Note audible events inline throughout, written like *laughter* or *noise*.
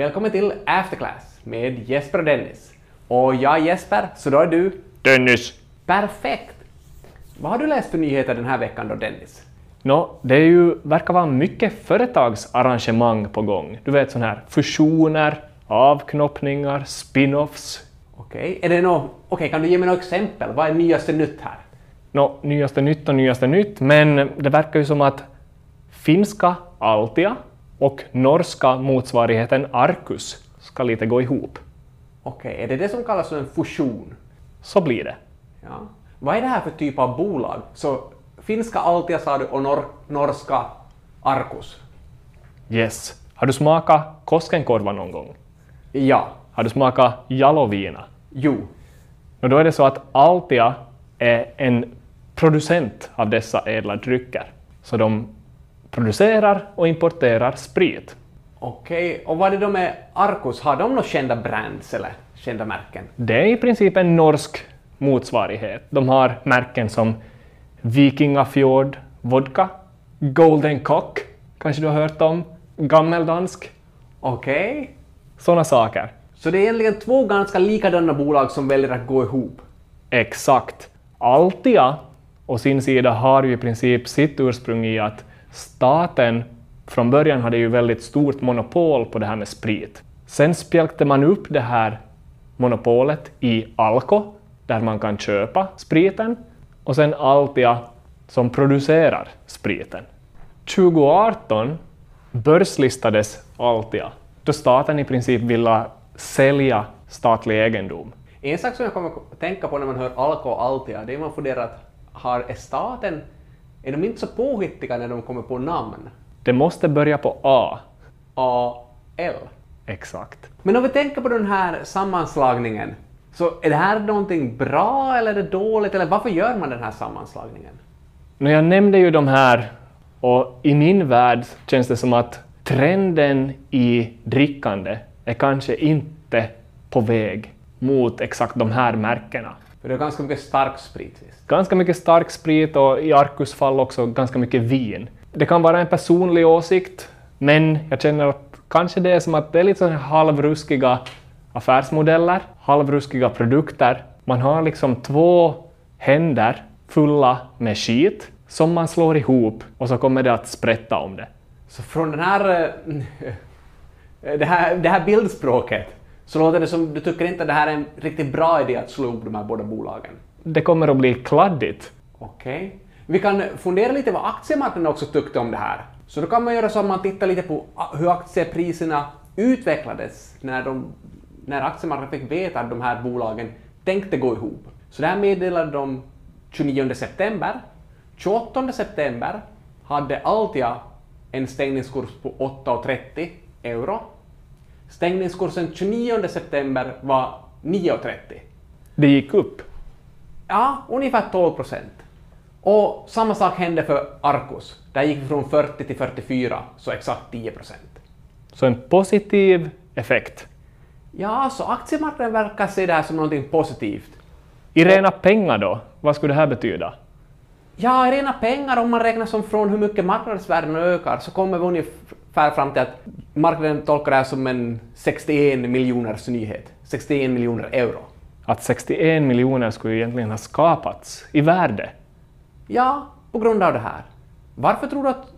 Välkommen till Afterclass med Jesper och Dennis. Och jag är Jesper, så då är du Dennis! perfekt. Vad har du läst för nyheter den här veckan då Dennis? Nå, det är ju, verkar vara mycket företagsarrangemang på gång. Du vet sådana här fusioner, avknoppningar, spin-offs. Okej, är det nå... Okej, kan du ge mig några exempel? Vad är nyaste nytt här? Nå, nyaste nytt och nyaste nytt, men det verkar ju som att finska Altia och norska motsvarigheten Arcus ska lite gå ihop. Okej, är det det som kallas för en fusion? Så blir det. Ja. Vad är det här för typ av bolag? Så finska Altia sa du och nor norska Arcus? Yes. Har du smakat Koskenkorva någon gång? Ja. Har du smakat Jaloviina? Jo. Och då är det så att Altia är en producent av dessa ädla drycker. Så de producerar och importerar sprit. Okej, och vad är det då med Arcus? Har de några kända brands eller kända märken? Det är i princip en norsk motsvarighet. De har märken som Vikingafjord Vodka, Golden Cock, kanske du har hört om, Gammeldansk, Okej. sådana saker. Så det är egentligen två ganska likadana bolag som väljer att gå ihop? Exakt. Altia å sin sida har ju i princip sitt ursprung i att staten från början hade ju väldigt stort monopol på det här med sprit. Sen spjälkte man upp det här monopolet i Alko, där man kan köpa spriten, och sen Altia som producerar spriten. 2018 börslistades Altia, då staten i princip ville sälja statlig egendom. En sak som jag kommer att tänka på när man hör Alko och Altia, det är att man funderar att har staten, är de inte så påhittiga när de kommer på namn? Det måste börja på A. AL. Exakt. Men om vi tänker på den här sammanslagningen, så är det här någonting bra eller är det dåligt, eller varför gör man den här sammanslagningen? Nu, jag nämnde ju de här och i min värld känns det som att trenden i drickande är kanske inte på väg mot exakt de här märkena. För det är ganska mycket stark sprit visst? Ganska mycket stark sprit och i Arcus fall också ganska mycket vin. Det kan vara en personlig åsikt, men jag känner att kanske det är som att det är lite sådana halvruskiga affärsmodeller, halvruskiga produkter. Man har liksom två händer fulla med skit som man slår ihop och så kommer det att sprätta om det. Så från den här, eh, *laughs* det här, det här bildspråket så låter det som du tycker inte att det här är en riktigt bra idé att slå ihop de här båda bolagen. Det kommer att bli kladdigt. Okej. Vi kan fundera lite vad aktiemarknaden också tyckte om det här. Så då kan man göra så att man tittar lite på hur aktiepriserna utvecklades när, de, när aktiemarknaden fick veta att de här bolagen tänkte gå ihop. Så det här meddelade de 29 september. 28 september hade Altia en stängningskurs på 8,30 euro. Stängningskursen 29 september var 9,30. Det gick upp. Ja, ungefär 12 procent. Och samma sak hände för Arcus. Där gick vi från 40 till 44, så exakt 10 procent. Så en positiv effekt. Ja, så aktiemarknaden verkar se det här som någonting positivt. I rena pengar då, vad skulle det här betyda? Ja, rena pengar, om man räknar som från hur mycket marknadsvärdena ökar, så kommer vi ungefär fram till att marknaden tolkar det här som en 61 miljoners nyhet. 61 miljoner euro. Att 61 miljoner skulle egentligen ha skapats i värde. Ja, på grund av det här. Varför tror du att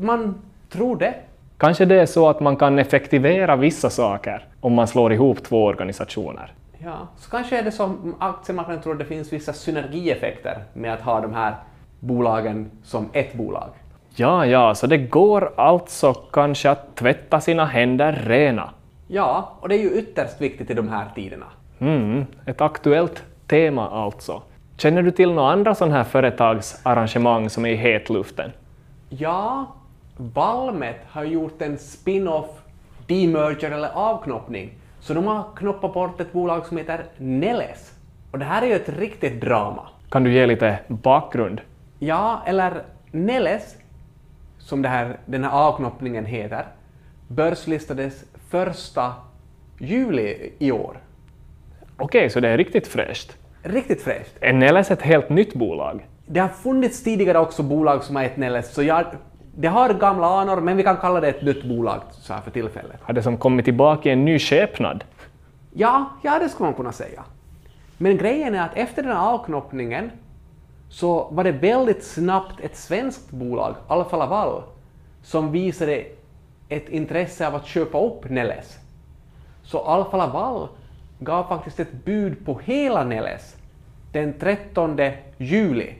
man tror det? Kanske det är så att man kan effektivera vissa saker om man slår ihop två organisationer. Ja, så kanske är det som aktiemarknaden tror att det finns vissa synergieffekter med att ha de här bolagen som ett bolag. Ja, ja, så det går alltså kanske att tvätta sina händer rena. Ja, och det är ju ytterst viktigt i de här tiderna. Mm, ett aktuellt tema alltså. Känner du till några andra sådana här företagsarrangemang som är i hetluften? Ja, Valmet har gjort en spin-off, demerger eller avknoppning. Så de har knoppat bort ett bolag som heter Neles. Och det här är ju ett riktigt drama. Kan du ge lite bakgrund? Ja, eller Neles, som det här, den här avknoppningen heter, börslistades första juli i år. Okej, så det är riktigt fräscht. Riktigt fräscht. Är Neles ett helt nytt bolag? Det har funnits tidigare också bolag som har ett Neles, så jag det har gamla anor, men vi kan kalla det ett dött bolag så här för tillfället. Har det som kommit tillbaka i en ny skepnad? Ja, ja, det skulle man kunna säga. Men grejen är att efter den här avknoppningen så var det väldigt snabbt ett svenskt bolag, Alfa Laval, som visade ett intresse av att köpa upp Neles. Så Alfa Laval gav faktiskt ett bud på hela Neles den 13 juli.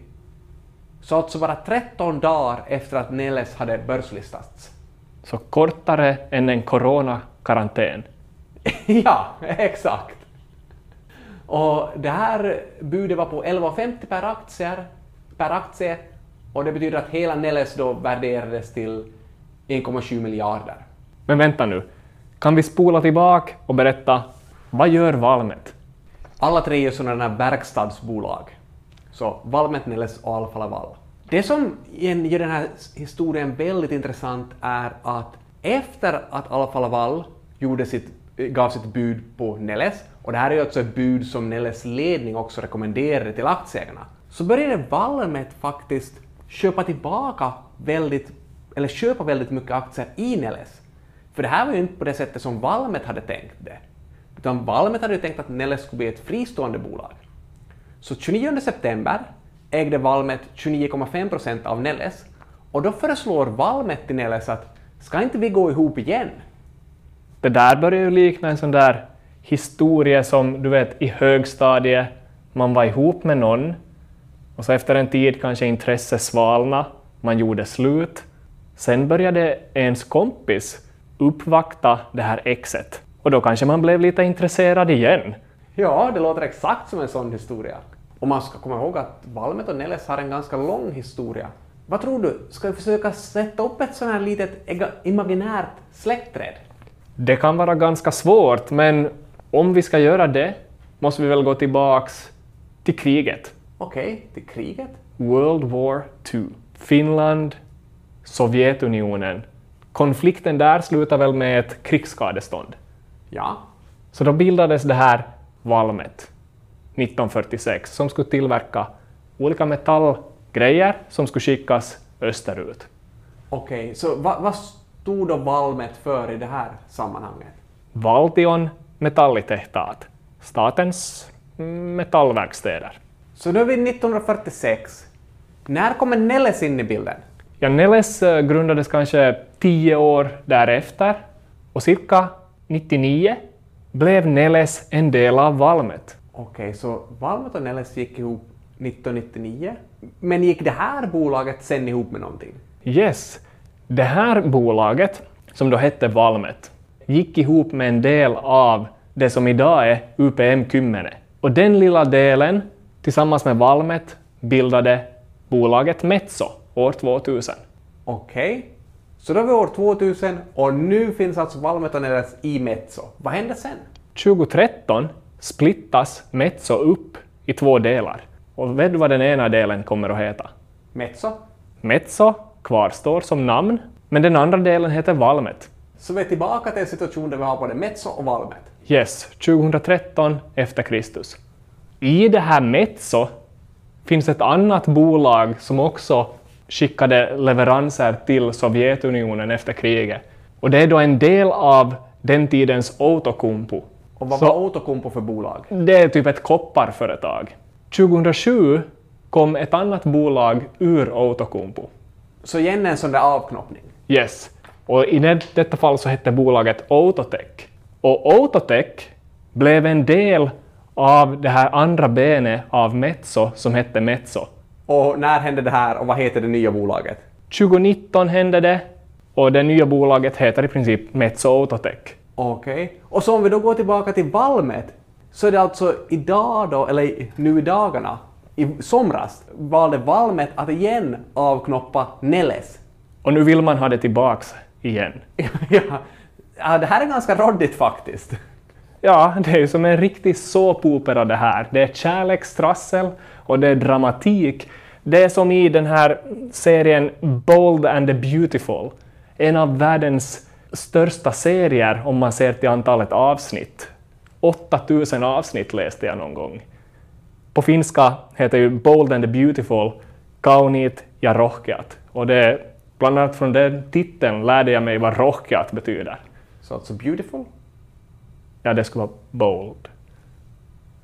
Så alltså bara 13 dagar efter att Neles hade börslistats. Så kortare än en coronakarantän. *laughs* ja, exakt. Och det här budet var på 11,50 per, aktier, per aktie och det betyder att hela Neles då värderades till 1,7 miljarder. Men vänta nu, kan vi spola tillbaka och berätta vad gör Valmet? Alla tre är sådana här verkstadsbolag. Så Valmetneles och Alfa Laval. Det som gör den här historien väldigt intressant är att efter att Alfa Laval gjorde sitt, gav sitt bud på Neles, och det här är ju alltså ett bud som Neles ledning också rekommenderade till aktieägarna, så började Valmet faktiskt köpa tillbaka väldigt, eller köpa väldigt mycket aktier i Neles. För det här var ju inte på det sättet som Valmet hade tänkt det. Utan Valmet hade ju tänkt att Neles skulle bli ett fristående bolag. Så 29 september ägde Valmet 29,5 procent av Neles och då föreslår Valmet till Neles att ska inte vi gå ihop igen? Det där börjar ju likna en sån där historia som du vet i högstadiet, man var ihop med någon och så efter en tid kanske intresset svalna, man gjorde slut. Sen började ens kompis uppvakta det här exet och då kanske man blev lite intresserad igen. Ja, det låter exakt som en sån historia. Och man ska komma ihåg att Valmet och Neles har en ganska lång historia. Vad tror du, ska vi försöka sätta upp ett sånt här litet imaginärt släktträd? Det kan vara ganska svårt, men om vi ska göra det måste vi väl gå tillbaks till kriget. Okej, okay, till kriget? World War II. Finland, Sovjetunionen. Konflikten där slutar väl med ett krigsskadestånd? Ja. Så då bildades det här Valmet 1946 som skulle tillverka olika metallgrejer som skulle skickas österut. Okej, okay, så vad, vad stod då Valmet för i det här sammanhanget? Valtion Metallitehtaat, statens metallverkstäder. Så nu är vi 1946. När kommer Neles in i bilden? Ja, Neles eh, grundades kanske tio år därefter och cirka 99 blev Neles en del av Valmet. Okej, okay, så Valmet och Neles gick ihop 1999. Men gick det här bolaget sen ihop med någonting? Yes. Det här bolaget, som då hette Valmet, gick ihop med en del av det som idag är UPM Kymmene. Och den lilla delen, tillsammans med Valmet, bildade bolaget Metso år 2000. Okej. Okay. Så då är vi år 2000 och nu finns alltså Valmet och Neles i Metso. Vad hände sen? 2013 splittas Metso upp i två delar. Och vet du vad den ena delen kommer att heta? Metso? Metso kvarstår som namn, men den andra delen heter Valmet. Så vi är tillbaka till en situation där vi har både Metso och Valmet? Yes, 2013 efter Kristus. I det här Metso finns ett annat bolag som också skickade leveranser till Sovjetunionen efter kriget. Och det är då en del av den tidens Outokumpu. Och vad var Outokumpu för bolag? Det är typ ett kopparföretag. 2007 kom ett annat bolag ur Outokumpu. Så igen en sån där avknoppning? Yes. Och i detta fall så hette bolaget Autotech. Och Autotech blev en del av det här andra benet av Metso som hette Metso. Och när hände det här och vad heter det nya bolaget? 2019 hände det och det nya bolaget heter i princip Metso Autotech. Okej. Okay. Och så om vi då går tillbaka till Valmet, så är det alltså idag då, eller nu i dagarna, i somras valde Valmet att igen avknoppa Neles. Och nu vill man ha det tillbaks igen. *laughs* ja, det här är ganska råddigt faktiskt. Ja, det är ju som en riktig såpopera det här. Det är kärlekstrassel och det är dramatik. Det är som i den här serien Bold and the Beautiful, en av världens största serier om man ser till antalet avsnitt. 8000 avsnitt läste jag någon gång. På finska heter ju Bold and the Beautiful Kauniit ja rohkeat och det Bland annat från den titeln lärde jag mig vad rohkeat betyder. Så alltså beautiful? Ja, det skulle vara bold.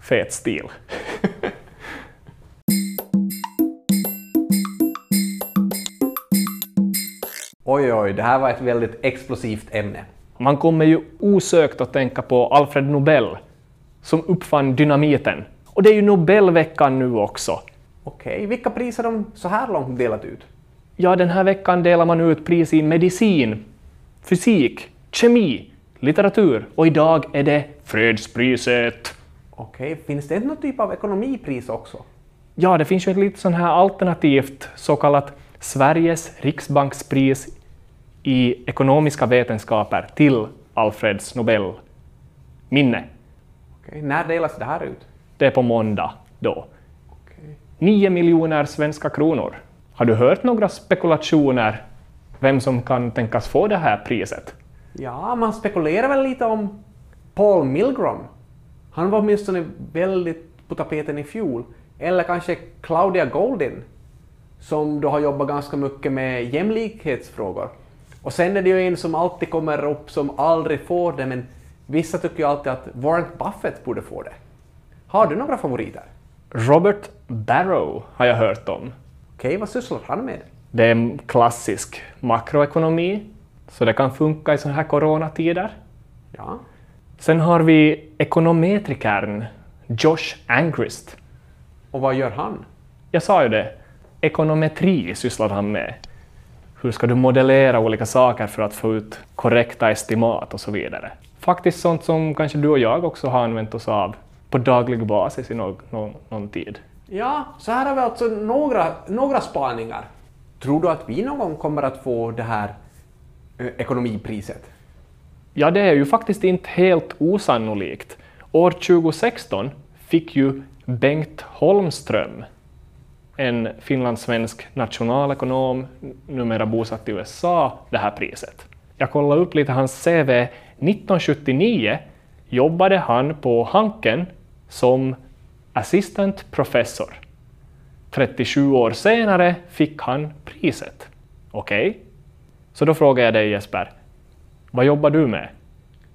Fet stil. *laughs* Oj, oj, det här var ett väldigt explosivt ämne. Man kommer ju osökt att tänka på Alfred Nobel, som uppfann dynamiten. Och det är ju Nobelveckan nu också. Okej, vilka pris har de så här långt delat ut? Ja, den här veckan delar man ut pris i medicin, fysik, kemi, litteratur och idag är det fredspriset. Okej, finns det någon typ av ekonomipris också? Ja, det finns ju ett lite sån här alternativt så kallat Sveriges riksbankspris i ekonomiska vetenskaper till Alfreds Nobel minne. Okej, när delas det här ut? Det är på måndag då. Okej. 9 miljoner svenska kronor. Har du hört några spekulationer vem som kan tänkas få det här priset? Ja, man spekulerar väl lite om Paul Milgrom. Han var åtminstone väldigt på tapeten i fjol. Eller kanske Claudia Goldin, som då har jobbat ganska mycket med jämlikhetsfrågor. Och sen är det ju en som alltid kommer upp som aldrig får det, men vissa tycker ju alltid att Warren Buffett borde få det. Har du några favoriter? Robert Barrow har jag hört om. Okej, vad sysslar han med? Det är en klassisk makroekonomi, så det kan funka i sådana här coronatider. Ja. Sen har vi ekonometrikern Josh Angrist. Och vad gör han? Jag sa ju det, ekonometri sysslar han med. Hur ska du modellera olika saker för att få ut korrekta estimat och så vidare. Faktiskt sånt som kanske du och jag också har använt oss av på daglig basis i någon, någon, någon tid. Ja, så här har vi alltså några, några spaningar. Tror du att vi någon gång kommer att få det här eh, ekonomipriset? Ja, det är ju faktiskt inte helt osannolikt. År 2016 fick ju Bengt Holmström, en finlandssvensk nationalekonom, numera bosatt i USA, det här priset. Jag kollade upp lite hans CV. 1979 jobbade han på Hanken som assistant professor. 37 år senare fick han priset. Okej? Okay. Så då frågar jag dig Jesper, vad jobbar du med?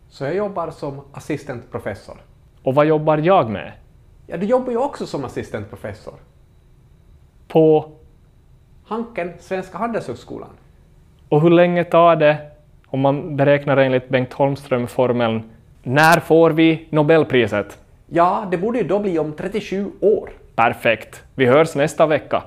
Så jag jobbar som assistentprofessor. Och vad jobbar jag med? Ja, du jobbar ju också som assistentprofessor. På? Hanken, Svenska Handelshögskolan. Och hur länge tar det, om man beräknar enligt Bengt Holmström-formeln, när får vi Nobelpriset? Ja, det borde ju då bli om 37 år. Perfekt. Vi hörs nästa vecka.